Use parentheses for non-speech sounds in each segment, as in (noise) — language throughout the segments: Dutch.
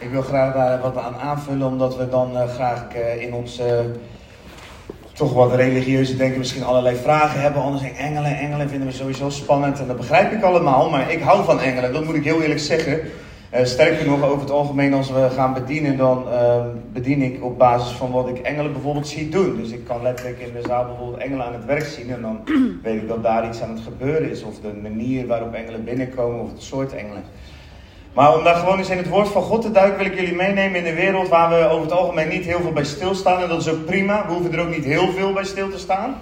Ik wil graag daar wat aan aanvullen, omdat we dan uh, graag uh, in ons toch wat religieuze denken misschien allerlei vragen hebben. Anders zijn engelen, engelen vinden we sowieso spannend en dat begrijp ik allemaal. Maar ik hou van engelen, dat moet ik heel eerlijk zeggen. sterker nog, over het algemeen als we gaan bedienen, dan ehm, bedien ik op basis van wat ik engelen bijvoorbeeld zie doen. Dus ik kan letterlijk in de zaal bijvoorbeeld engelen aan het werk zien en dan weet ik dat daar iets aan het gebeuren is. Of de manier waarop engelen binnenkomen of het soort engelen. Maar om daar gewoon eens in het woord van God te duiken, wil ik jullie meenemen in de wereld waar we over het algemeen niet heel veel bij stilstaan. En dat is ook prima. We hoeven er ook niet heel veel bij stil te staan.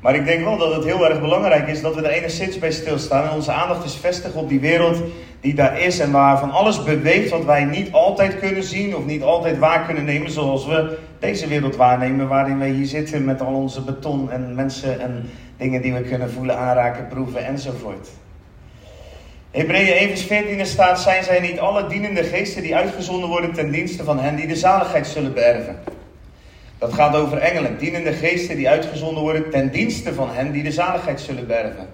Maar ik denk wel dat het heel erg belangrijk is dat we er enigszins bij stilstaan. En onze aandacht is vestigen op die wereld die daar is. En waar van alles beweegt wat wij niet altijd kunnen zien of niet altijd waar kunnen nemen. Zoals we deze wereld waarnemen waarin wij hier zitten met al onze beton en mensen en dingen die we kunnen voelen, aanraken, proeven enzovoort. Hebreeën 1 vers 14 staat, zijn zij niet alle dienende geesten die uitgezonden worden ten dienste van hen die de zaligheid zullen beërven. Dat gaat over engelen, dienende geesten die uitgezonden worden ten dienste van hen die de zaligheid zullen beërven.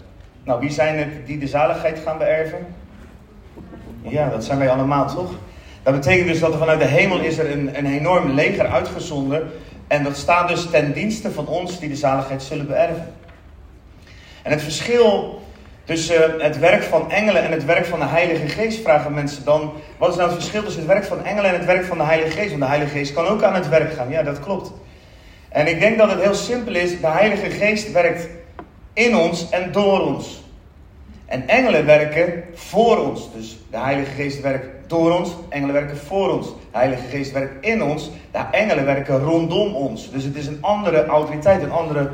Nou, wie zijn het die de zaligheid gaan beërven? Ja, dat zijn wij allemaal toch? Dat betekent dus dat er vanuit de hemel is er een, een enorm leger uitgezonden. En dat staat dus ten dienste van ons die de zaligheid zullen beërven. En het verschil tussen het werk van engelen en het werk van de Heilige Geest vragen mensen dan: wat is nou het verschil tussen het werk van engelen en het werk van de Heilige Geest? Want de Heilige Geest kan ook aan het werk gaan. Ja, dat klopt. En ik denk dat het heel simpel is: de Heilige Geest werkt in ons en door ons. En engelen werken voor ons. Dus de Heilige Geest werkt door ons, engelen werken voor ons. De Heilige Geest werkt in ons, de engelen werken rondom ons. Dus het is een andere autoriteit, een andere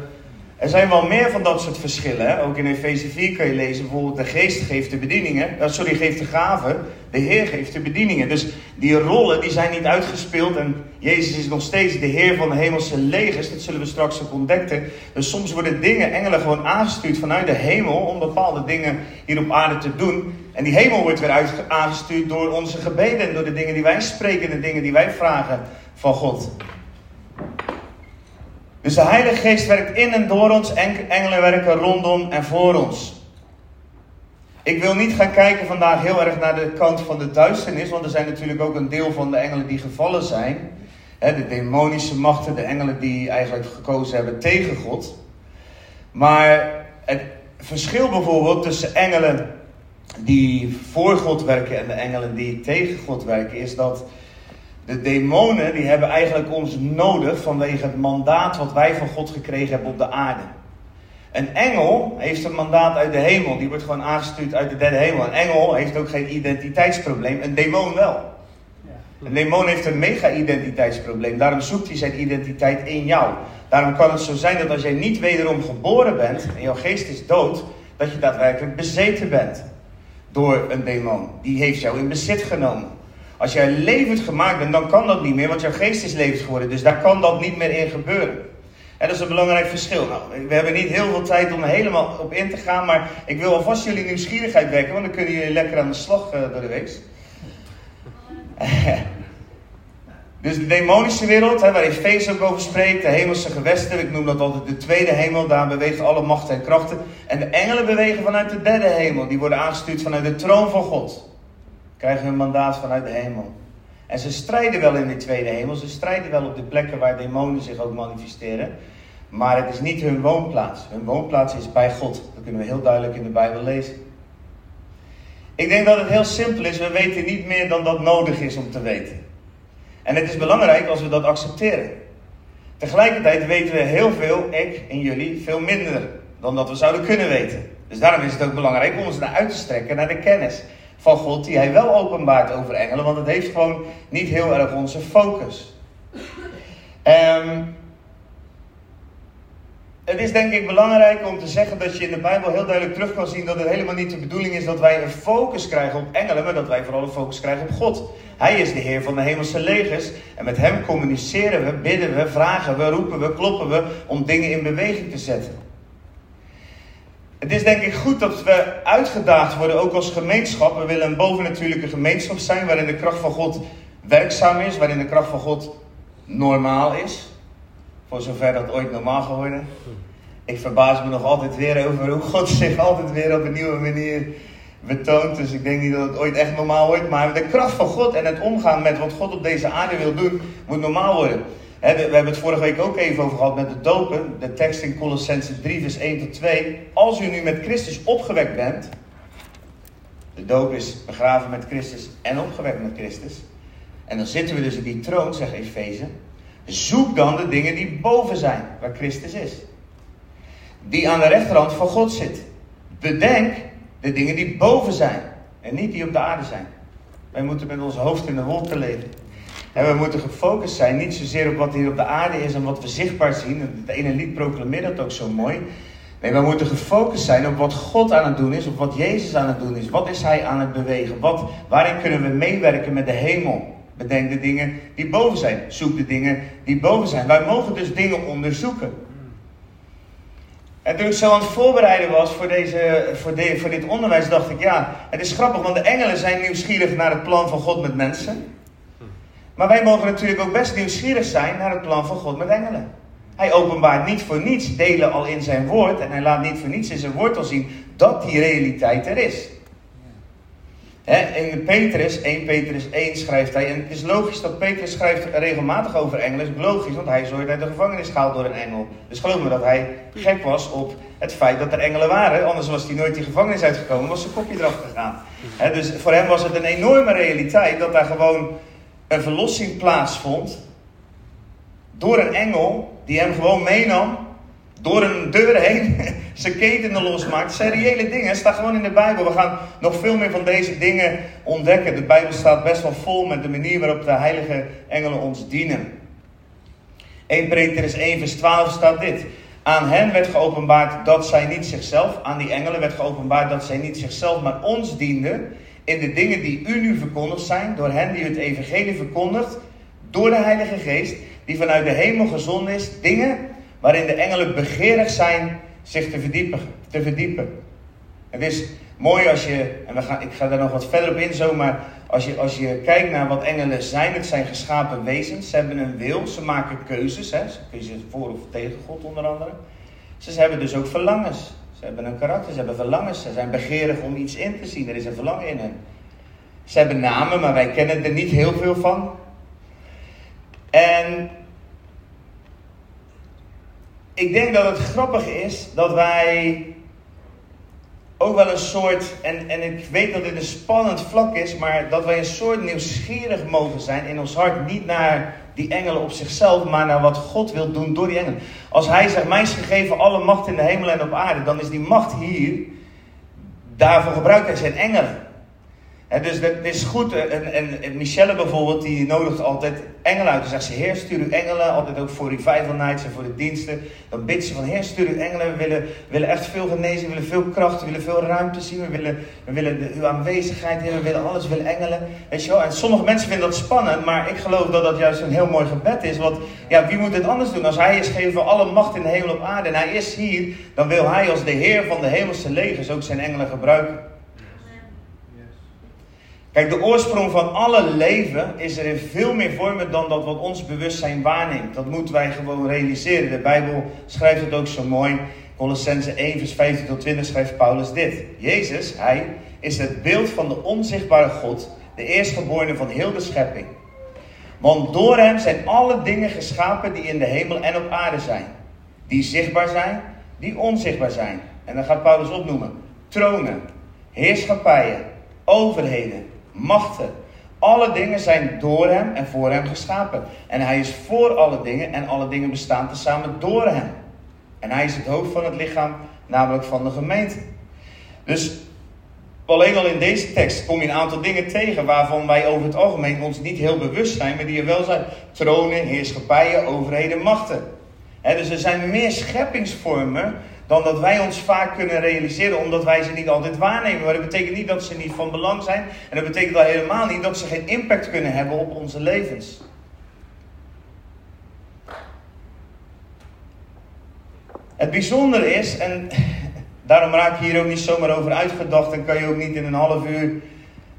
er zijn wel meer van dat soort verschillen. Hè? Ook in Efeze 4 kan je lezen bijvoorbeeld de geest geeft de bedieningen. Uh, sorry, geeft de gaven. De Heer geeft de bedieningen. Dus die rollen die zijn niet uitgespeeld. En Jezus is nog steeds de Heer van de hemelse legers. Dat zullen we straks ook ontdekken. Dus soms worden dingen, engelen gewoon aangestuurd vanuit de hemel. Om bepaalde dingen hier op aarde te doen. En die hemel wordt weer uit, aangestuurd door onze gebeden. En door de dingen die wij spreken. De dingen die wij vragen van God. Dus de Heilige Geest werkt in en door ons, engelen werken rondom en voor ons. Ik wil niet gaan kijken vandaag heel erg naar de kant van de duisternis, want er zijn natuurlijk ook een deel van de engelen die gevallen zijn. de demonische machten, de engelen die eigenlijk gekozen hebben tegen God. Maar het verschil bijvoorbeeld tussen engelen die voor God werken en de engelen die tegen God werken, is dat de demonen die hebben eigenlijk ons nodig vanwege het mandaat wat wij van God gekregen hebben op de aarde. Een engel heeft een mandaat uit de hemel. Die wordt gewoon aangestuurd uit de derde hemel. Een engel heeft ook geen identiteitsprobleem. Een demon wel. Een demon heeft een mega-identiteitsprobleem. Daarom zoekt hij zijn identiteit in jou. Daarom kan het zo zijn dat als jij niet wederom geboren bent en jouw geest is dood, dat je daadwerkelijk bezeten bent door een demon. Die heeft jou in bezit genomen. Als jij levend gemaakt bent, dan kan dat niet meer, want jouw geest is levend geworden. Dus daar kan dat niet meer in gebeuren. En dat is een belangrijk verschil. Nou, we hebben niet heel veel tijd om helemaal op in te gaan, maar ik wil alvast jullie nieuwsgierigheid wekken, want dan kunnen jullie lekker aan de slag uh, door de week. (laughs) dus de demonische wereld, hè, waar Efeze ook over spreekt, de hemelse gewesten, ik noem dat altijd de tweede hemel, daar beweegt alle machten en krachten. En de engelen bewegen vanuit de derde hemel, die worden aangestuurd vanuit de troon van God krijgen hun mandaat vanuit de hemel. En ze strijden wel in de tweede hemel, ze strijden wel op de plekken waar demonen zich ook manifesteren. Maar het is niet hun woonplaats. Hun woonplaats is bij God. Dat kunnen we heel duidelijk in de Bijbel lezen. Ik denk dat het heel simpel is. We weten niet meer dan dat nodig is om te weten. En het is belangrijk als we dat accepteren. Tegelijkertijd weten we heel veel, ik en jullie, veel minder dan dat we zouden kunnen weten. Dus daarom is het ook belangrijk om ons naar uit te strekken naar de kennis van God die hij wel openbaart over engelen, want het heeft gewoon niet heel erg onze focus. Um, het is denk ik belangrijk om te zeggen dat je in de Bijbel heel duidelijk terug kan zien dat het helemaal niet de bedoeling is dat wij een focus krijgen op engelen, maar dat wij vooral een focus krijgen op God. Hij is de Heer van de hemelse legers en met Hem communiceren we, bidden we, vragen we, roepen we, kloppen we om dingen in beweging te zetten. Het is denk ik goed dat we uitgedaagd worden, ook als gemeenschap. We willen een bovennatuurlijke gemeenschap zijn waarin de kracht van God werkzaam is, waarin de kracht van God normaal is. Voor zover dat ooit normaal geworden. Ik verbaas me nog altijd weer over hoe God (laughs) zich altijd weer op een nieuwe manier betoond. Dus ik denk niet dat het ooit echt normaal wordt. Maar de kracht van God en het omgaan met wat God op deze aarde wil doen, moet normaal worden. We, hebben het vorige week ook even over gehad met de dopen. De tekst in Colossense 3, vers 1 tot 2. Als u nu met Christus opgewekt bent. De doop is begraven met Christus en opgewekt met Christus. En dan zitten we dus in die troon, zegt Efeze. Zoek dan de dingen die boven zijn, waar Christus is. Die aan de rechterhand van God zit. Bedenk de dingen die boven zijn en niet die op de aarde zijn. Wij moeten met ons hoofd in de wolken leven. En we moeten gefocust zijn, niet zozeer op wat hier op de aarde is en wat we zichtbaar zien. Het ene lied proclameert dat ook zo mooi. Nee, we moeten gefocust zijn op wat God aan het doen is, op wat Jezus aan het doen is. Wat is Hij aan het bewegen? Wat, waarin kunnen we meewerken met de hemel? Bedenk de dingen die boven zijn. Zoek de dingen die boven zijn. Wij mogen dus dingen onderzoeken. En toen ik zo aan het voorbereiden was voor, deze, voor, voor dit onderwijs, dacht ik, ja, het is grappig, want de engelen zijn nieuwsgierig naar het plan van God met mensen. Maar wij mogen natuurlijk ook best nieuwsgierig zijn naar het plan van God met engelen. Hij openbaart niet voor niets delen al in zijn woord en hij laat niet voor niets in zijn woord al zien dat die realiteit er is in Petrus, 1 Petrus 1 schrijft hij, en het is logisch dat Petrus schrijft regelmatig over engelen, is logisch, want hij is ooit uit de gevangenis gehaald door een engel. Dus geloof me dat hij gek was op het feit dat er engelen waren, anders was hij nooit die gevangenis uitgekomen, was zijn kopje eraf gegaan. dus voor hem was het een enorme realiteit dat daar gewoon een verlossing plaatsvond door een engel die hem gewoon meenam door een deur heen (laughs) zijn ketenen losmaakt. Het zijn reële dingen. Het staat gewoon in de Bijbel. We gaan nog veel meer van deze dingen ontdekken. De Bijbel staat best wel vol met de manier waarop de heilige engelen ons dienen. 1 Petrus 1 vers 12 staat dit. Aan hen werd geopenbaard dat zij niet zichzelf, aan die engelen werd geopenbaard dat zij niet zichzelf, maar ons dienden in de dingen die u nu verkondigd zijn, door hen die het evangelie verkondigt, door de Heilige Geest, die vanuit de hemel gezonden is, dingen waarin de engelen begeerig zijn zich te verdiepen. Te verdiepen. Het is mooi als je, en we gaan, ik ga daar nog wat verder op in zo, maar als je, als je kijkt naar wat engelen zijn, het zijn geschapen wezens, ze hebben een wil, ze maken keuzes, hè, ze kiezen voor of tegen God onder andere. Ze hebben dus ook verlangens. Ze hebben een karakter, ze hebben verlangens, ze zijn begeerig om iets in te zien, er is een verlangen in hen. Ze hebben namen, maar wij kennen er niet heel veel van. En ik denk dat het grappig is dat wij ook wel een soort, en, en ik weet dat dit een spannend vlak is, maar dat wij een soort nieuwsgierig mogen zijn in ons hart. Niet naar die engelen op zichzelf, maar naar wat God wil doen door die engelen. Als hij zegt, mij is gegeven alle macht in de hemel en op aarde, dan is die macht hier, daarvoor gebruikt hij zijn engelen. Dus dat is goed. En, en, Michelle bijvoorbeeld, die nodigt altijd engelen uit. Dan zegt ze, Heer, stuur uw engelen. Altijd ook voor revival nights en voor de diensten. Dan bidt ze van, Heer, stuur uw engelen. We willen, willen echt veel genezen. We willen veel kracht. We willen veel ruimte zien. We willen, we willen uw aanwezigheid. Heer. We willen alles. We willen engelen. Weet je wel? En sommige mensen vinden dat spannend. Maar ik geloof dat dat juist een heel mooi gebed is. Want ja, wie moet het anders doen? Als hij is gegeven alle macht in de hemel op aarde. En hij is hier. Dan wil hij als de Heer van de hemelse legers ook zijn engelen gebruiken. Kijk, de oorsprong van alle leven is er in veel meer vormen dan dat wat ons bewustzijn waarneemt. Dat moeten wij gewoon realiseren. De Bijbel schrijft het ook zo mooi. Colossense 1, vers 15 tot 20 schrijft Paulus dit. Jezus, hij, is het beeld van de onzichtbare God, de eerstgeborene van heel de schepping. Want door hem zijn alle dingen geschapen die in de hemel en op aarde zijn. Die zichtbaar zijn, die onzichtbaar zijn. En dan gaat Paulus opnoemen. Tronen, heerschappijen, overheden machten. Alle dingen zijn door hem en voor hem geschapen. En hij is voor alle dingen en alle dingen bestaan tezamen door hem. En hij is het hoofd van het lichaam, namelijk van de gemeente. Dus alleen al in deze tekst kom je een aantal dingen tegen waarvan wij over het algemeen ons niet heel bewust zijn, maar die er wel zijn. Tronen, heerschappijen, overheden, machten. dus er zijn meer scheppingsvormen dan dat wij ons vaak kunnen realiseren, omdat wij ze niet altijd waarnemen. Maar dat betekent niet dat ze niet van belang zijn. En dat betekent al helemaal niet dat ze geen impact kunnen hebben op onze levens. Het bijzondere is, en (laughs) daarom raak je hier ook niet zomaar over uitgedacht en kan je ook niet in een half uur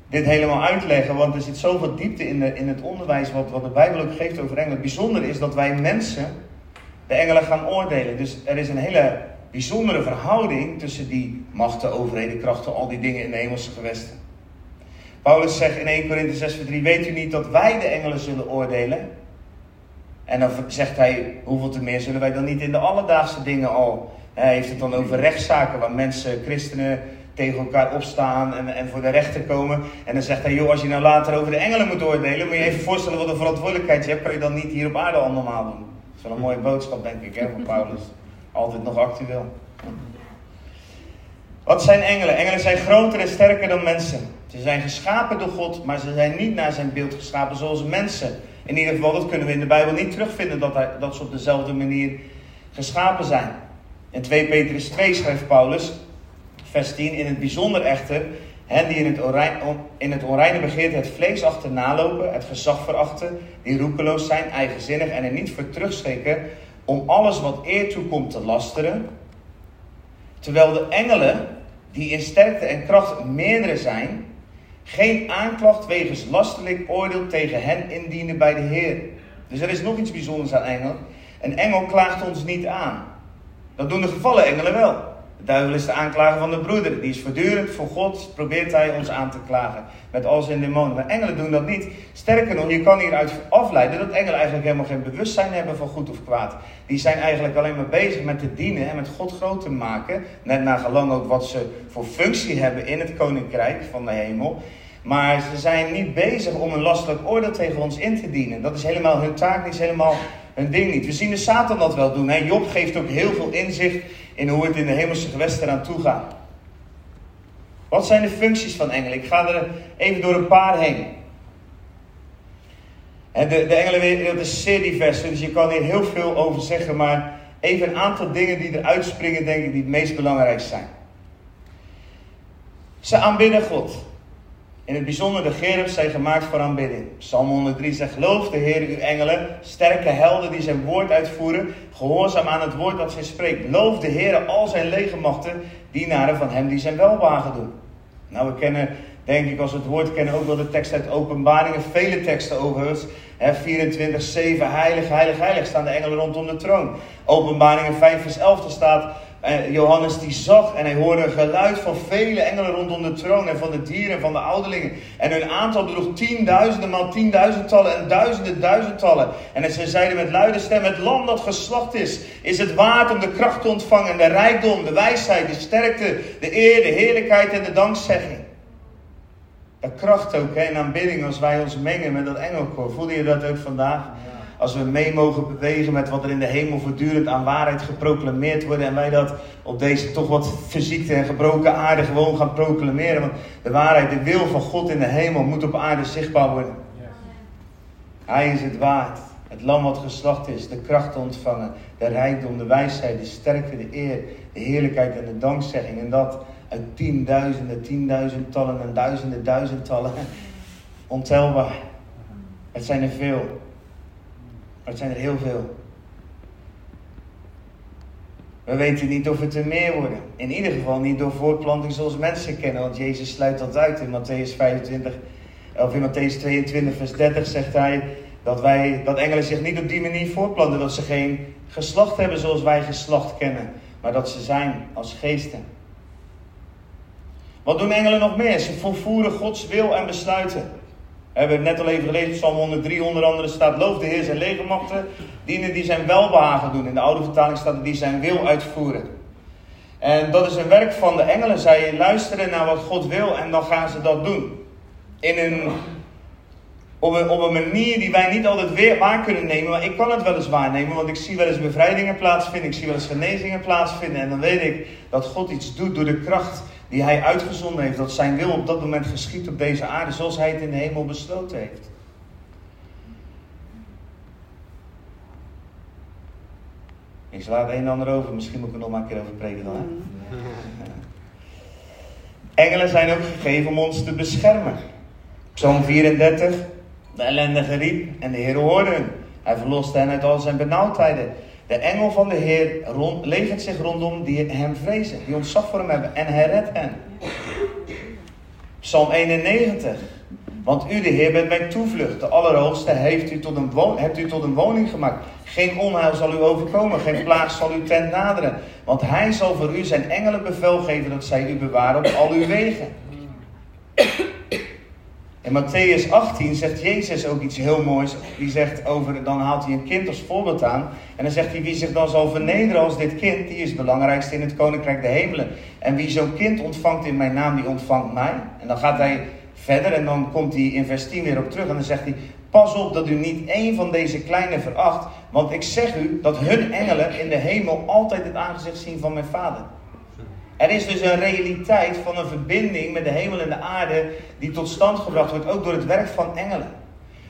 dit helemaal uitleggen, want er zit zoveel diepte in, de, in het onderwijs wat, wat de Bijbel ook geeft over engelen. Het bijzondere is dat wij mensen de engelen gaan oordelen. Dus er is een hele bijzondere verhouding tussen die machten, overheden, krachten, al die dingen in de hemelse gewesten. Paulus zegt in 1 Korinthe 6 3, weet u niet dat wij de engelen zullen oordelen? En dan zegt hij, hoeveel te meer zullen wij dan niet in de alledaagse dingen al? Hij heeft het dan over rechtszaken waar mensen, christenen, tegen elkaar opstaan en, en voor de rechter komen. En dan zegt hij, joh, als je nou later over de engelen moet oordelen, moet je even voorstellen wat een verantwoordelijkheid je hebt, kan je dan niet hier op aarde al normaal doen. Dat is wel een mooie boodschap, denk ik, hè, van Paulus. Altijd nog actueel. Wat zijn engelen? Engelen zijn groter en sterker dan mensen. Ze zijn geschapen door God, maar ze zijn niet naar zijn beeld geschapen zoals mensen. In ieder geval, dat kunnen we in de Bijbel niet terugvinden, dat, hij, dat ze op dezelfde manier geschapen zijn. In 2 Petrus 2 schrijft Paulus, vers 10, in het bijzonder echter, hen die in het, orijn, in het onreine begeerte het vlees achterna lopen, het gezag verachten, die roekeloos zijn, eigenzinnig en er niet voor terugschrikken, om alles wat eer toekomt te lasteren. Terwijl de engelen, die in sterkte en kracht meerdere zijn, geen aanklacht wegens lasterlijk oordeel tegen hen indienen bij de Heer. Dus er is nog iets bijzonders aan engelen. Een engel klaagt ons niet aan. Dat doen de gevallen engelen wel. De duivel is de aanklager van de broeder. Die is voortdurend voor God, probeert hij ons aan te klagen. Met al zijn demonen. Maar engelen doen dat niet. Sterker nog, je kan hieruit afleiden dat engelen eigenlijk helemaal geen bewustzijn hebben van goed of kwaad. Die zijn eigenlijk alleen maar bezig met te dienen en met God groot te maken. Net naar gelang ook wat ze voor functie hebben in het koninkrijk van de hemel. Maar ze zijn niet bezig om een lastelijk oordeel tegen ons in te dienen. Dat is helemaal hun taak, niet is helemaal hun ding niet. We zien de Satan dat wel doen. Job geeft ook heel veel inzicht in hoe het in de hemelse gewesten eraan toe gaat. Wat zijn de functies van engelen? Ik ga er even door een paar heen. De, de engelenwereld is zeer divers, dus je kan hier heel veel over zeggen, maar even een aantal dingen die eruit springen, denk ik, die het meest belangrijk zijn. Ze aanbidden God. In het bijzonder de gerubs zijn gemaakt voor aanbidding. Psalm 103 zegt, geloof de Heer uw engelen, sterke helden die zijn woord uitvoeren, gehoorzaam aan het woord dat zij spreekt. Loof de Heer al zijn legermachten, dienaren van hem die zijn welwagen doen. Nou, we kennen, denk ik, als we het woord kennen, ook wel de tekst uit openbaringen, vele teksten overigens. 24, 7, heilig, heilig, heilig staan de engelen rondom de troon. Openbaringen 5 vers 11, daar staat en Johannes die zag en hij hoorde een geluid van vele engelen rondom de troon en van de dieren en van de ouderlingen. En hun aantal bedroeg tienduizenden maal tienduizendtallen en duizenden duizendtallen. En ze zeiden met luide stem, het lam dat geslacht is, is het waard om de kracht te ontvangen, de rijkdom, de wijsheid, de sterkte, de eer, de heerlijkheid en de dankzegging. De kracht ook hè, in aanbidding als wij ons mengen met dat engelkoor. Voelde je dat ook vandaag? Als we mee mogen bewegen met wat er in de hemel voortdurend aan waarheid geproclameerd wordt. En wij dat op deze toch wat verziekte en gebroken aarde gewoon gaan proclameren. Want de waarheid, de wil van God in de hemel moet op aarde zichtbaar worden. Hij is het waard. Het lam wat geslacht is, de kracht ontvangen, de rijkdom, de wijsheid, de sterkte, de eer, de heerlijkheid en de dankzegging. En dat uit tienduizenden, tienduizendtallen en duizenden, duizendtallen. Ontelbaar. Het zijn er veel. Maar het zijn er heel veel. We weten niet of het er meer worden. In ieder geval niet door voortplanting zoals mensen kennen. Want Jezus sluit dat uit in Matthäus 25, of in Matthäus 22, vers 30 zegt hij dat, wij, dat engelen zich niet op die manier voortplanten. Dat ze geen geslacht hebben zoals wij geslacht kennen. Maar dat ze zijn als geesten. Wat doen engelen nog meer? Ze volvoeren Gods wil en besluiten. We hebben net al even gelezen, Psalm 103 onder andere staat, loof de Heer zijn legermachten, dienen die zijn welbehagen doen. In de oude vertaling staat die zijn wil uitvoeren. En dat is een werk van de engelen. Zij luisteren naar wat God wil en dan gaan ze dat doen. In een, op, een, op een manier die wij niet altijd weer waar kunnen nemen. Maar ik kan het wel eens waarnemen, want ik zie wel eens bevrijdingen plaatsvinden. Ik zie wel eens genezingen plaatsvinden. En dan weet ik dat God iets doet door de kracht die hij uitgezonden heeft, dat zijn wil op dat moment geschiet op deze aarde zoals hij het in de hemel besloten heeft. Ik sla het een en ander over, misschien moet ik er nog maar een keer over preken dan. Hè? (laughs) Engelen zijn ook gegeven om ons te beschermen. Psalm 34, de ellendige riep en de Heer hoorde hem. Hij verloste hen uit al zijn benauwdheden. De engel van de Heer rond, levert zich rondom die hem vrezen, die ontzag voor hem hebben en hij redt hen. Psalm 91. Want u, de Heer, bent mijn toevlucht. De Allerhoogste heeft u, tot een hebt u tot een woning gemaakt. Geen onheil zal u overkomen, geen plaag zal u tent naderen. Want hij zal voor u zijn engelen bevel geven dat zij u bewaren op al uw wegen. In Matthäus 18 zegt Jezus ook iets heel moois. Die zegt over, dan haalt hij een kind als voorbeeld aan. En dan zegt hij, wie zich dan zal vernederen als dit kind, die is het belangrijkste in het koninkrijk der hemelen. En wie zo'n kind ontvangt in mijn naam, die ontvangt mij. En dan gaat hij verder en dan komt hij in vers 10 weer op terug. En dan zegt hij, pas op dat u niet één van deze kleine veracht. Want ik zeg u dat hun engelen in de hemel altijd het aangezicht zien van mijn vader. Er is dus een realiteit van een verbinding met de hemel en de aarde die tot stand gebracht wordt, ook door het werk van engelen.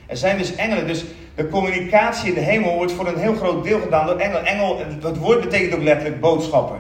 Er zijn dus engelen, dus de communicatie in de hemel wordt voor een heel groot deel gedaan door engelen. Engel, het woord betekent ook letterlijk boodschapper.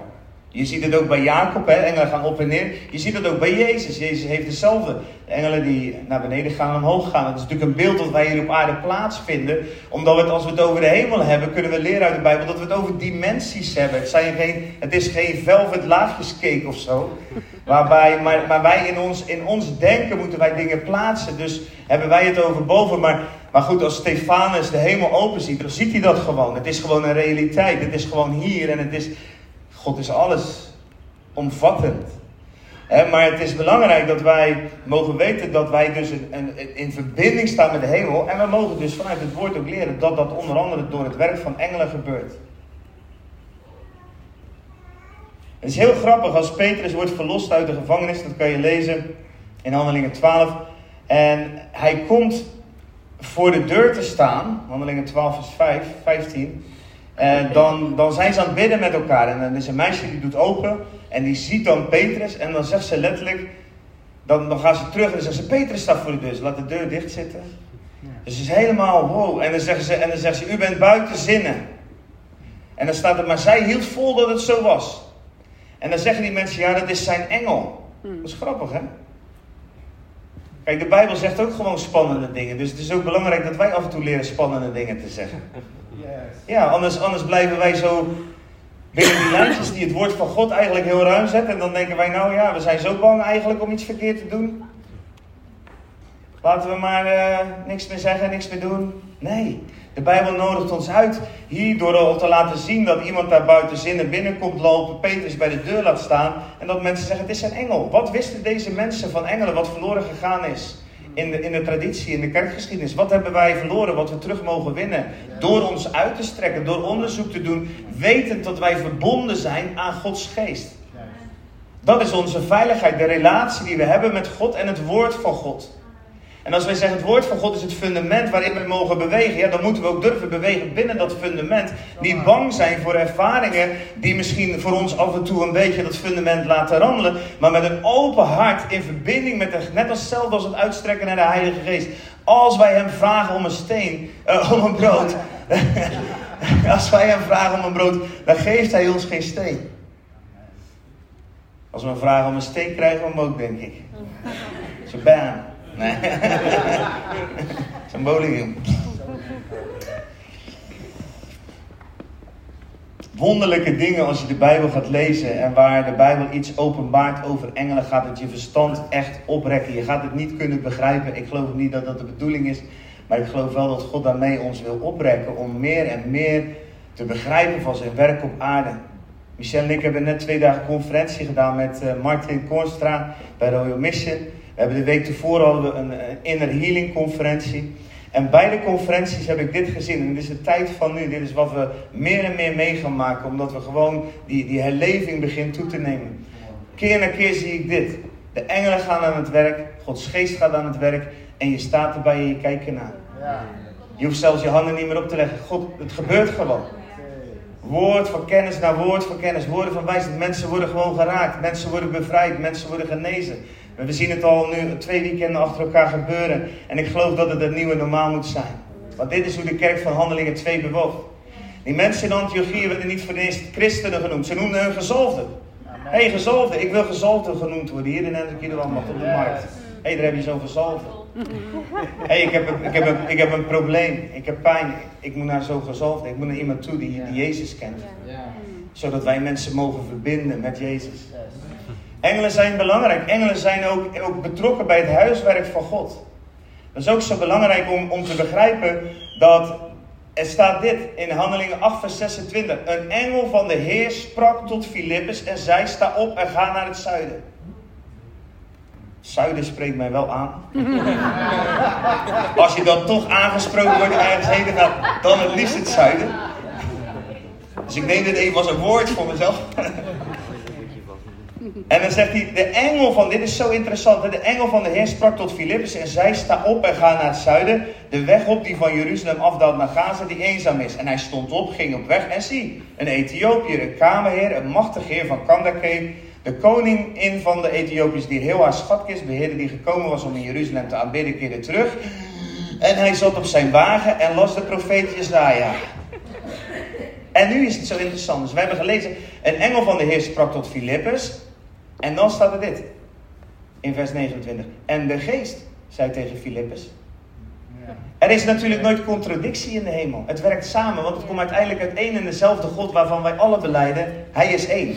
Je ziet het ook bij Jacob, hè? engelen gaan op en neer. Je ziet het ook bij Jezus. Jezus heeft dezelfde. De engelen die naar beneden gaan en omhoog gaan. Het is natuurlijk een beeld dat wij hier op aarde plaatsvinden. Omdat als we het over de hemel hebben, kunnen we leren uit de Bijbel dat we het over dimensies hebben. Het, zijn geen, het is geen velvet laagjescake of zo. Waarbij, maar, maar wij in ons, in ons denken moeten wij dingen plaatsen. Dus hebben wij het over boven. Maar, maar goed, als Stefanus de hemel open ziet, dan ziet hij dat gewoon. Het is gewoon een realiteit. Het is gewoon hier en het is God is alles omvattend. maar het is belangrijk dat wij mogen weten dat wij dus in verbinding staan met de hemel. En we mogen dus vanuit het woord ook leren dat dat onder andere door het werk van engelen gebeurt. Het is heel grappig als Petrus wordt verlost uit de gevangenis. Dat kan je lezen in Handelingen 12. En hij komt voor de deur te staan. Handelingen 12 vers 5, 15. En dan, dan zijn ze aan het bidden met elkaar. En dan is een meisje die doet open. En die ziet dan Petrus. En dan zegt ze letterlijk. Dan, dan gaan ze terug en dan zegt ze: Petrus staat voor de deur. Ze laat de deur dicht zitten. Dus het is helemaal wow. En dan zeggen ze: en dan zegt ze: U bent buiten zinnen. En dan staat er: Maar zij hield vol dat het zo was. En dan zeggen die mensen: Ja, dat is zijn engel. Dat is grappig, hè? Kijk, de Bijbel zegt ook gewoon spannende dingen. Dus het is ook belangrijk dat wij af en toe leren spannende dingen te zeggen. Ja, anders, anders blijven wij zo binnen die lijntjes die het woord van God eigenlijk heel ruim zetten. En dan denken wij, nou ja, we zijn zo bang eigenlijk om iets verkeerd te doen. Laten we maar uh, niks meer zeggen, niks meer doen. Nee, de Bijbel nodigt ons uit hier door al te laten zien dat iemand daar buiten zinnen binnenkomt lopen, Petrus bij de deur laat staan en dat mensen zeggen: Het is een engel. Wat wisten deze mensen van engelen wat verloren gegaan is? in de, in de traditie, in de kerkgeschiedenis. Wat hebben wij verloren, wat we terug mogen winnen? Door ons uit te strekken, door onderzoek te doen, wetend dat wij verbonden zijn aan Gods geest. Dat is onze veiligheid, de relatie die we hebben met God en het woord van God. En als wij zeggen het woord van God is het fundament waarin we mogen bewegen, ja, dan moeten we ook durven bewegen binnen dat fundament. Niet bang zijn voor ervaringen die misschien voor ons af en toe een beetje dat fundament laten rammelen, maar met een open hart in verbinding met de, net als hetzelfde als het uitstrekken naar de Heilige Geest. Als wij hem vragen om een steen, uh, om een brood, (laughs) als wij hem vragen om een brood, dan geeft hij ons geen steen. Als we hem vragen om een steen, krijgen we hem ook, denk ik. Zo bam. Nee. Bowling. Wonderlijke dingen als je de Bijbel gaat lezen en waar de Bijbel iets openbaart over engelen, gaat het je verstand echt oprekken. Je gaat het niet kunnen begrijpen. Ik geloof niet dat dat de bedoeling is, maar ik geloof wel dat God daarmee ons wil oprekken om meer en meer te begrijpen van zijn werk op aarde. Michel en ik hebben net twee dagen conferentie gedaan met eh, Martin Kornstra bij Royal Mission. We hebben de week tevoren hadden we een, inner healing conferentie. En bij de conferenties heb ik dit gezien. En dit is de tijd van nu. Dit is wat we meer en meer mee gaan maken. Omdat we gewoon die, die herleving begint toe te nemen. Keer na keer zie ik dit. De engelen gaan aan het werk. Gods geest gaat aan het werk. En je staat erbij en je kijkt ernaar. Je hoeft zelfs je handen niet meer op te leggen. God, het gebeurt gewoon. Woord van kennis naar woord van kennis. Woorden van wijsheid. Mensen worden gewoon geraakt. Mensen worden bevrijd. Mensen worden genezen. We zien het al nu twee weekenden achter elkaar gebeuren. En ik geloof dat het het nieuwe normaal moet zijn. Want dit is hoe de kerk van Handelingen 2 bewoog. Die mensen in Antiochië werden niet voor de eerste christenen genoemd. Ze noemden hun gezalfden. Hé, hey. Ik wil gezalfde genoemd worden. Hier in Hendrik op de markt. Hé, hey, daar heb je zo'n gezalfde. Hé, hey, ik, heb een, ik, heb een, ik heb een probleem. Ik heb pijn. Ik moet naar zo'n gezalfde. Ik moet naar iemand toe die, die Jezus kent. Zodat wij mensen mogen verbinden met Jezus. Engelen zijn belangrijk. Engelen zijn ook, ook betrokken bij het huiswerk van God. Dat is ook zo belangrijk om, om te begrijpen dat er staat dit in Handelingen 8, vers 26. Een engel van de Heer sprak tot Filippus en zei: Sta op en ga naar het zuiden. Zuiden spreekt mij wel aan. (laughs) Als je dan toch aangesproken wordt ergens heen gaat, dan het liefst het zuiden. Dus ik neem dit even als een woord voor mezelf. En dan zegt hij, de engel van, dit is zo interessant, de engel van de Heer sprak tot Filippus en zei, sta op en ga naar het zuiden, de weg op die van Jeruzalem afdaalt naar Gaza, die eenzaam is. En hij stond op, ging op weg en zie, een Ethiopiër, een kamerheer, een machtig heer van Kandake, de koningin van de Ethiopiërs die heel haar schatkist beheerde, die gekomen was om in Jeruzalem te aanbidden, keerde terug. En hij zat op zijn wagen en las de profeet Jezaja. En nu is het zo interessant. Dus we hebben gelezen, een engel van de Heer sprak tot Filippus. En dan staat er dit. In vers 29. En de geest zei tegen Filippus. Er is natuurlijk nooit contradictie in de hemel. Het werkt samen, want het komt uiteindelijk uit één en dezelfde God waarvan wij alle beleiden. Hij is één.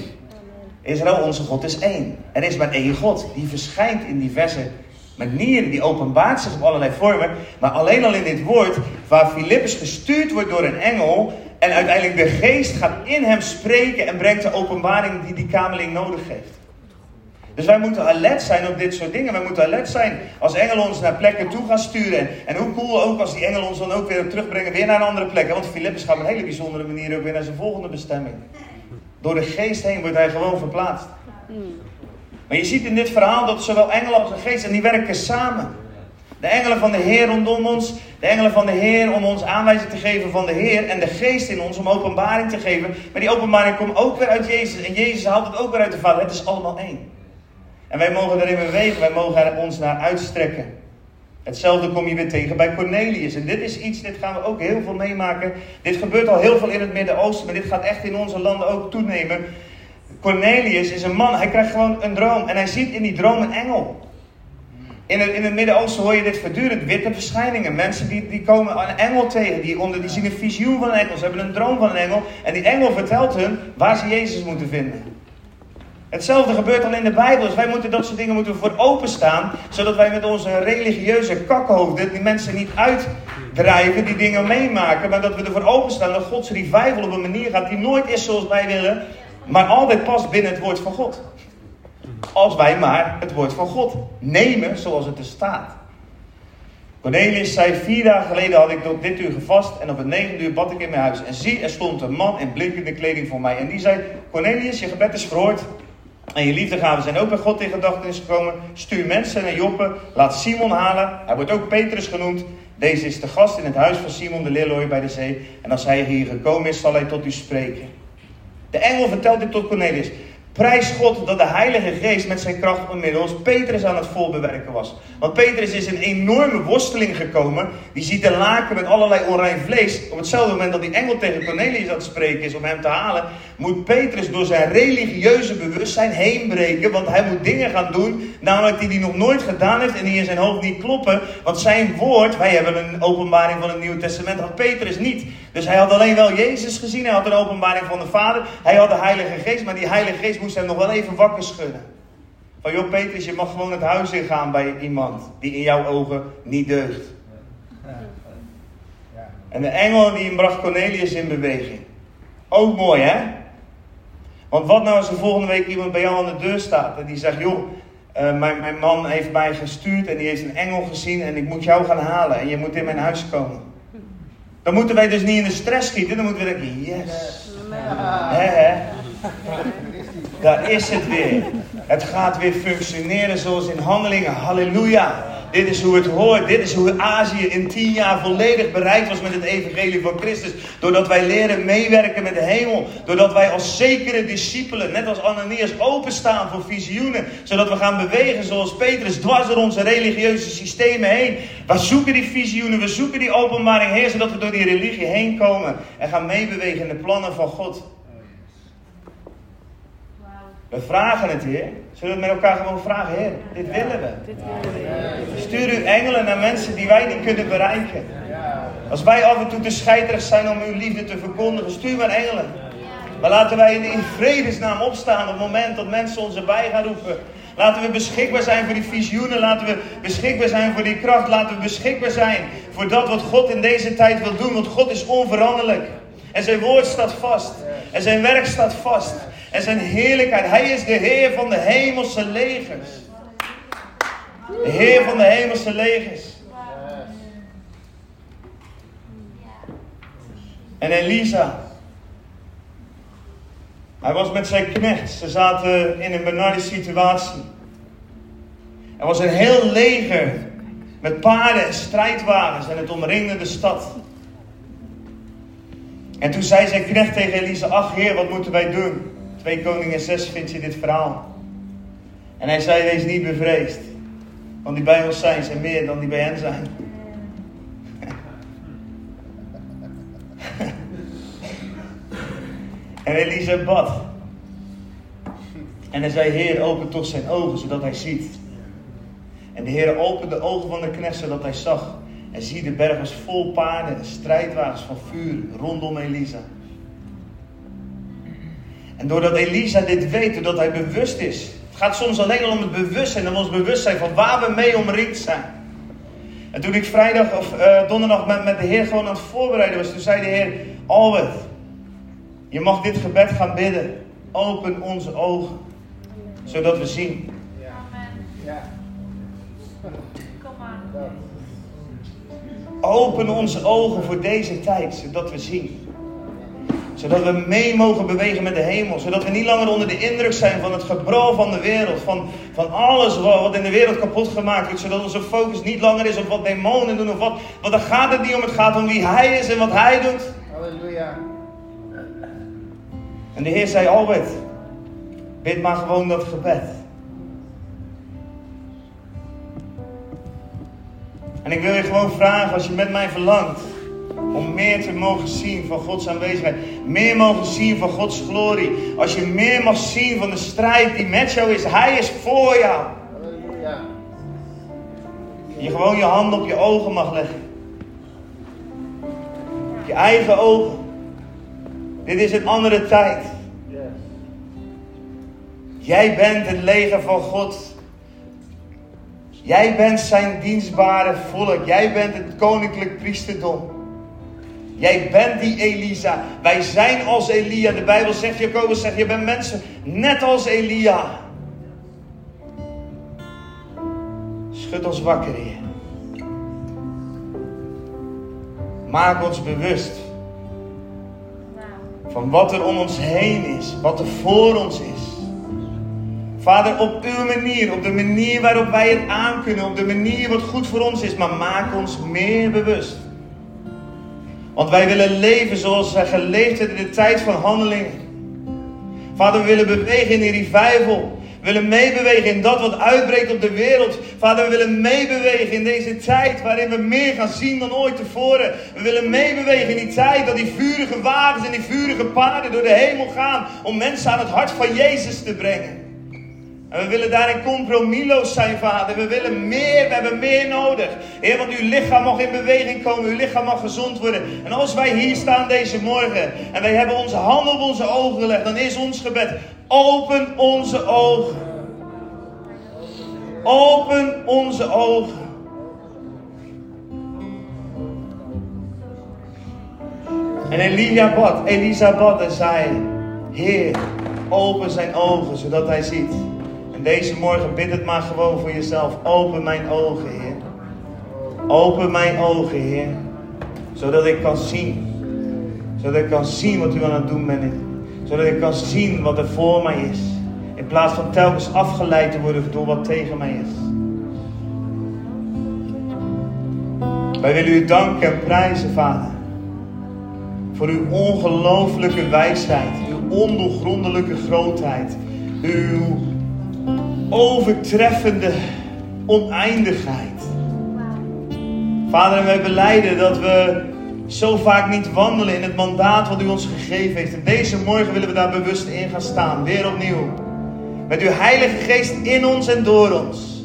Israël, onze God, is één. Er is maar één God. Die verschijnt in diverse manieren. Die openbaart zich op allerlei vormen. Maar alleen al in dit woord, waar Filippus gestuurd wordt door een engel. En uiteindelijk de geest gaat in hem spreken en brengt de openbaring die die kameling nodig heeft. Dus wij moeten alert zijn op dit soort dingen. Wij moeten alert zijn als engelen ons naar plekken toe gaan sturen. En hoe cool ook als die engelen ons dan ook weer terugbrengen weer naar een andere plek. Want Filippus gaat op een hele bijzondere manier ook weer naar zijn volgende bestemming. Door de geest heen wordt hij gewoon verplaatst. Maar je ziet in dit verhaal dat zowel engelen als de geest, en die werken samen. De engelen van de Heer rondom ons, de engelen van de Heer om ons aanwijzing te geven van de Heer en de geest in ons om openbaring te geven. Maar die openbaring komt ook weer uit Jezus en Jezus haalt het ook weer uit de Vader. Het is allemaal één. En wij mogen erin bewegen, wij mogen er ons naar uitstrekken. Hetzelfde kom je weer tegen bij Cornelius. En dit is iets, dit gaan we ook heel veel meemaken. Dit gebeurt al heel veel in het Midden-Oosten, maar dit gaat echt in onze landen ook toenemen. Cornelius is een man, hij krijgt gewoon een droom en hij ziet in die droom een engel. In het, in het Midden-Oosten hoor je dit voortdurend, witte verschijningen. Mensen die, die komen een engel tegen, die, onder, die zien een visioen van een engel, ze hebben een droom van een engel. En die engel vertelt hun waar ze Jezus moeten vinden. Hetzelfde gebeurt al in de Bijbel. Dus wij moeten dat soort dingen moeten voor openstaan. Zodat wij met onze religieuze kakhoofden die mensen niet uitdrijven, die dingen meemaken. Maar dat we ervoor openstaan dat Gods revival op een manier gaat die nooit is zoals wij willen. Maar altijd past binnen het woord van God. Als wij maar het woord van God nemen zoals het er staat. Cornelius zei, vier dagen geleden had ik tot dit uur gevast en op het negende uur bad ik in mijn huis. En zie, er stond een man in blinkende kleding voor mij. En die zei, Cornelius, je gebed is verhoord. En je liefdegaven zijn ook bij God in gedachten gekomen. Stuur mensen naar Joppe. Laat Simon halen. Hij wordt ook Petrus genoemd. Deze is de gast in het huis van Simon de Lilloy bij de zee. En als hij hier gekomen is, zal hij tot u spreken. De engel vertelt dit tot Cornelius. Prijs God dat de Heilige Geest met zijn kracht inmiddels Petrus aan het volbewerken was. Want Petrus is in een enorme worsteling gekomen. Die ziet de laken met allerlei onrein vlees. Op hetzelfde moment dat die engel tegen Cornelius aan het spreken is om hem te halen, moet Petrus door zijn religieuze bewustzijn heen breken. Want hij moet dingen gaan doen, namelijk die hij nog nooit gedaan heeft en die in zijn hoofd niet kloppen. Want zijn woord, wij hebben een openbaring van het Nieuwe Testament, had Petrus niet. Dus hij had alleen wel Jezus gezien, hij had een openbaring van de Vader, hij had de Heilige Geest, maar die Heilige Geest moest hem nog wel even wakker schudden. Van joh Petrus, je mag gewoon het huis ingaan bij iemand die in jouw ogen niet deugt. En de engel die bracht Cornelius in beweging. Ook mooi hè? Want wat nou als er volgende week iemand bij jou aan de deur staat en die zegt, joh, uh, mijn, mijn man heeft mij gestuurd en die heeft een engel gezien en ik moet jou gaan halen en je moet in mijn huis komen. Dan moeten wij dus niet in de stress schieten, dan moeten we denken, yes. He. Daar is het weer. Het gaat weer functioneren zoals in handelingen. Halleluja. Dit is hoe het hoort. Dit is hoe Azië in tien jaar volledig bereikt was met het evangelie van Christus. Doordat wij leren meewerken met de hemel. Doordat wij als zekere discipelen, net als Ananias, openstaan voor visioenen. Zodat we gaan bewegen zoals Petrus, dwars door onze religieuze systemen heen. We zoeken die visioenen, we zoeken die openbaring heen. Zodat we door die religie heen komen. En gaan meebewegen in de plannen van God. We vragen het, Heer. Zullen we het met elkaar gewoon vragen, Heer? Dit willen we. Stuur uw engelen naar mensen die wij niet kunnen bereiken. Als wij af en toe te scheiterig zijn om uw liefde te verkondigen, stuur maar engelen. Maar laten wij in vredesnaam opstaan op het moment dat mensen ons erbij gaan roepen. Laten we beschikbaar zijn voor die visioenen. Laten we beschikbaar zijn voor die kracht. Laten we beschikbaar zijn voor dat wat God in deze tijd wil doen. Want God is onveranderlijk. En zijn woord staat vast. En zijn werk staat vast. En zijn heerlijkheid. Hij is de Heer van de hemelse legers. De Heer van de hemelse legers. En Elisa. Hij was met zijn knecht. Ze zaten in een benarde situatie. Er was een heel leger met paarden en strijdwagens en het omringde de stad. En toen zei zijn knecht tegen Elisa, ach heer, wat moeten wij doen? Twee Koningen 6 vindt je dit verhaal. En hij zei, wees niet bevreesd. Want die bij ons zijn, zijn meer dan die bij hen zijn. (laughs) en Elisa bad. En hij zei, Heer, open toch zijn ogen, zodat hij ziet. En de Heer opende de ogen van de knecht, zodat hij zag. En zie de berg was vol paarden en strijdwagens van vuur rondom Elisa. En doordat Elisa dit weet, doordat hij bewust is. Het gaat soms alleen al om het bewustzijn, om ons bewustzijn van waar we mee omringd zijn. En toen ik vrijdag of uh, donderdag met, met de Heer gewoon aan het voorbereiden was, toen zei de Heer, Albert, je mag dit gebed gaan bidden. Open onze ogen, zodat we zien. Ja. Kom maar. Open onze ogen voor deze tijd, zodat we zien. Zodat we mee mogen bewegen met de hemel. Zodat we niet langer onder de indruk zijn van het gebrul van de wereld. Van, van alles wat in de wereld kapot gemaakt wordt. Zodat onze focus niet langer is op wat demonen doen of wat. Want dan gaat het niet om. Het gaat om wie hij is en wat hij doet. Halleluja. En de Heer zei, Albert, bid maar gewoon dat gebed. En ik wil je gewoon vragen, als je met mij verlangt, om meer te mogen zien van Gods aanwezigheid. Meer mogen zien van Gods glorie. Als je meer mag zien van de strijd die met jou is. Hij is voor jou. Je gewoon je hand op je ogen mag leggen. Je eigen ogen. Dit is een andere tijd. Jij bent het leger van God. Jij bent zijn dienstbare volk. Jij bent het koninklijk priesterdom. Jij bent die Elisa. Wij zijn als Elia. De Bijbel zegt, Jacobus zegt, je bent mensen net als Elia. Schud ons wakker, Heer. Maak ons bewust van wat er om ons heen is, wat er voor ons is. Vader, op uw manier, op de manier waarop wij het aankunnen, op de manier wat goed voor ons is, maar maak ons meer bewust. Want wij willen leven zoals wij geleefd hebben in de tijd van handelingen. Vader, we willen bewegen in die revival. We willen meebewegen in dat wat uitbreekt op de wereld. Vader, we willen meebewegen in deze tijd waarin we meer gaan zien dan ooit tevoren. We willen meebewegen in die tijd dat die vurige wagens en die vurige paarden door de hemel gaan om mensen aan het hart van Jezus te brengen. En we willen daarin compromisloos zijn, vader. We willen meer, we hebben meer nodig. Heer, want uw lichaam mag in beweging komen, uw lichaam mag gezond worden. En als wij hier staan deze morgen en wij hebben onze handen op onze ogen gelegd, dan is ons gebed, open onze ogen. Open onze ogen. En Elia bad, Elisa en zei, Heer, open zijn ogen, zodat hij ziet. Deze morgen bid het maar gewoon voor jezelf. Open mijn ogen, Heer. Open mijn ogen, Heer. Zodat ik kan zien. Zodat ik kan zien wat u aan het doen bent. Zodat ik kan zien wat er voor mij is. In plaats van telkens afgeleid te worden door wat tegen mij is. Wij willen u danken en prijzen, Vader. Voor uw ongelooflijke wijsheid. Uw ondoorgrondelijke grootheid. Uw overtreffende oneindigheid. Vader, wij beleiden dat we zo vaak niet wandelen in het mandaat wat u ons gegeven heeft. En deze morgen willen we daar bewust in gaan staan, weer opnieuw. Met uw Heilige Geest in ons en door ons.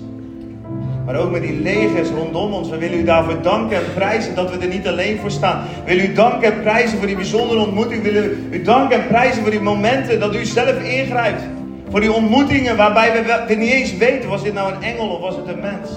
Maar ook met die legers rondom ons. We willen u daarvoor danken en prijzen dat we er niet alleen voor staan. We willen u danken en prijzen voor die bijzondere ontmoeting. We willen u danken en prijzen voor die momenten dat u zelf ingrijpt. Voor die ontmoetingen waarbij we, niet eens weten, was dit nou een engel of was het een mens?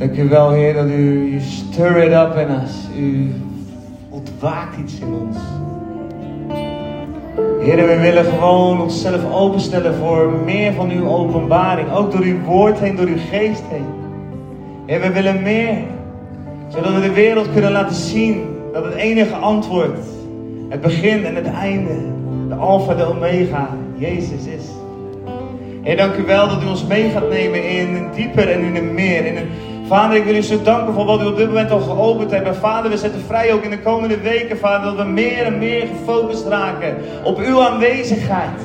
Dank u wel, Heer, dat u, you stir it up in us. U ontwaakt iets in ons. Heer, we willen gewoon onszelf openstellen voor meer van uw openbaring. Ook door uw woord heen, door uw geest heen. Heer, we willen meer. Zodat we de wereld kunnen laten zien dat het enige antwoord, het begin en het einde, de alfa, de omega, Jezus is. Heer, dank u wel dat u ons mee gaat nemen in een dieper en in een meer. In een... Vader, ik wil u zo danken voor wat u op dit moment al geopend hebt. En Vader, we zetten vrij ook in de komende weken, Vader, dat we meer en meer gefocust raken op uw aanwezigheid.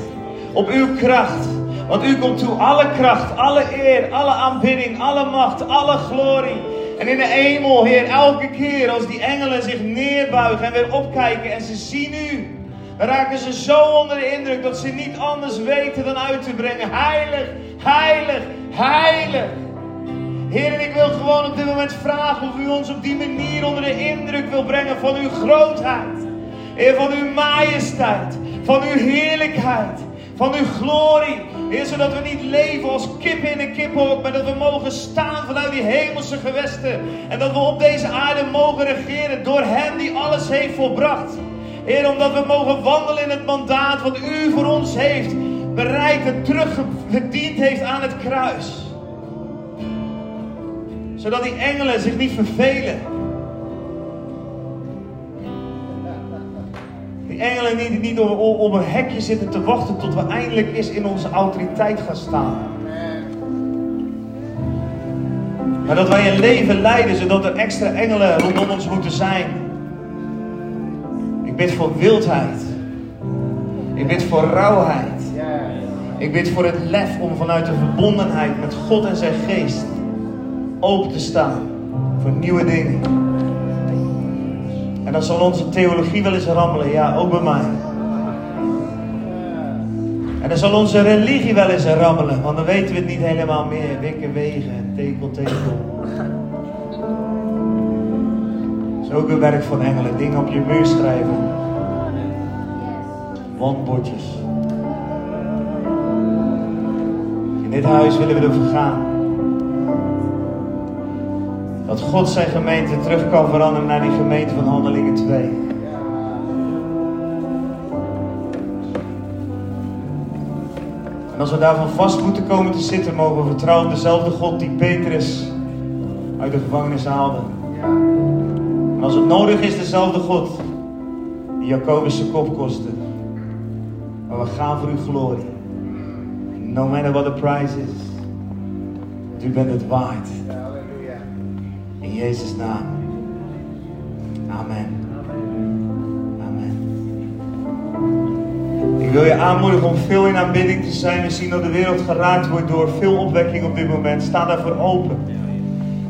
Op uw kracht. Want u komt toe alle kracht, alle eer, alle aanbidding, alle macht, alle glorie. En in de hemel, Heer, elke keer als die engelen zich neerbuigen en weer opkijken en ze zien u. Dan raken ze zo onder de indruk dat ze niet anders weten dan uit te brengen. Heilig, heilig, heilig. Heer, en ik wil gewoon op dit moment vragen of u ons op die manier onder de indruk wil brengen van uw grootheid. Heer, van uw majesteit, van uw heerlijkheid, van uw glorie. Heer, zodat we niet leven als kippen in een kippenhok, maar dat we mogen staan vanuit die hemelse gewesten. En dat we op deze aarde mogen regeren door Hem die alles heeft volbracht. Heer, omdat we mogen wandelen in het mandaat wat U voor ons heeft bereikt en teruggediend heeft aan het kruis. Zodat die engelen zich niet vervelen. Die engelen niet, niet op een hekje zitten te wachten tot we eindelijk eens in onze autoriteit gaan staan. Maar dat wij een leven leiden zodat er extra engelen rondom ons moeten zijn. Ik bid voor wildheid. Ik bid voor rauwheid. Ik bid voor het lef om vanuit de verbondenheid met God en zijn geest open te staan voor nieuwe dingen. En dan zal onze theologie wel eens rammelen, ja, ook bij mij. En dan zal onze religie wel eens rammelen, want dan weten we het niet helemaal meer. Wikken, wegen, tekel, tekel. Dat is ook een werk van engelen. Dingen op je muur schrijven. Wandbordjes. In dit huis willen we ervoor gaan. Dat God zijn gemeente terug kan veranderen naar die gemeente van Handelingen 2. En als we daarvan vast moeten komen te zitten, mogen we vertrouwen op dezelfde God die Petrus uit de gevangenis haalde. En als het nodig is, dezelfde God die Jacobus zijn kop kostte. Maar we gaan voor uw glorie. No matter what the price is. U bent het waard. Jezus' naam. Amen. Amen. Ik wil je aanmoedigen om veel in aanbidding te zijn. We zien dat de wereld geraakt wordt door veel opwekking op dit moment. Sta daarvoor open.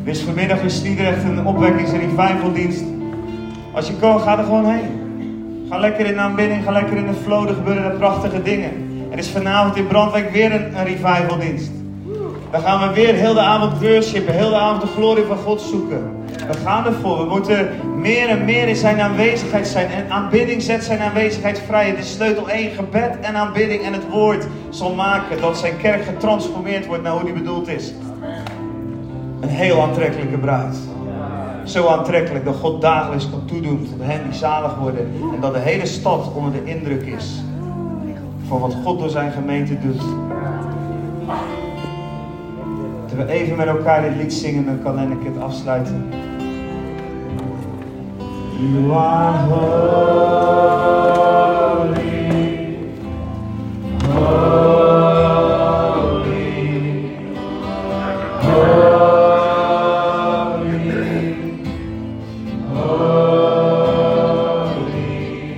Is vanmiddag in Sliedrecht een opwekkings- en revivaldienst. Als je kan, ga er gewoon heen. Ga lekker in aanbidding, ga lekker in de flow. Er gebeuren prachtige dingen. Er is vanavond in Brandwijk weer een, een revivaldienst. Dan gaan we weer heel de avond worshipen, heel de avond de glorie van God zoeken. We gaan ervoor. We moeten meer en meer in zijn aanwezigheid zijn. En aanbidding zet zijn aanwezigheid vrij. Het is sleutel 1, gebed en aanbidding en het woord zal maken dat zijn kerk getransformeerd wordt naar hoe die bedoeld is. Een heel aantrekkelijke bruid. Zo aantrekkelijk dat God dagelijks kan toedoen tot hen die zalig worden. En dat de hele stad onder de indruk is van wat God door zijn gemeente doet. We even met elkaar dit lied zingen, dan kan ik het afsluiten. You are holy, holy.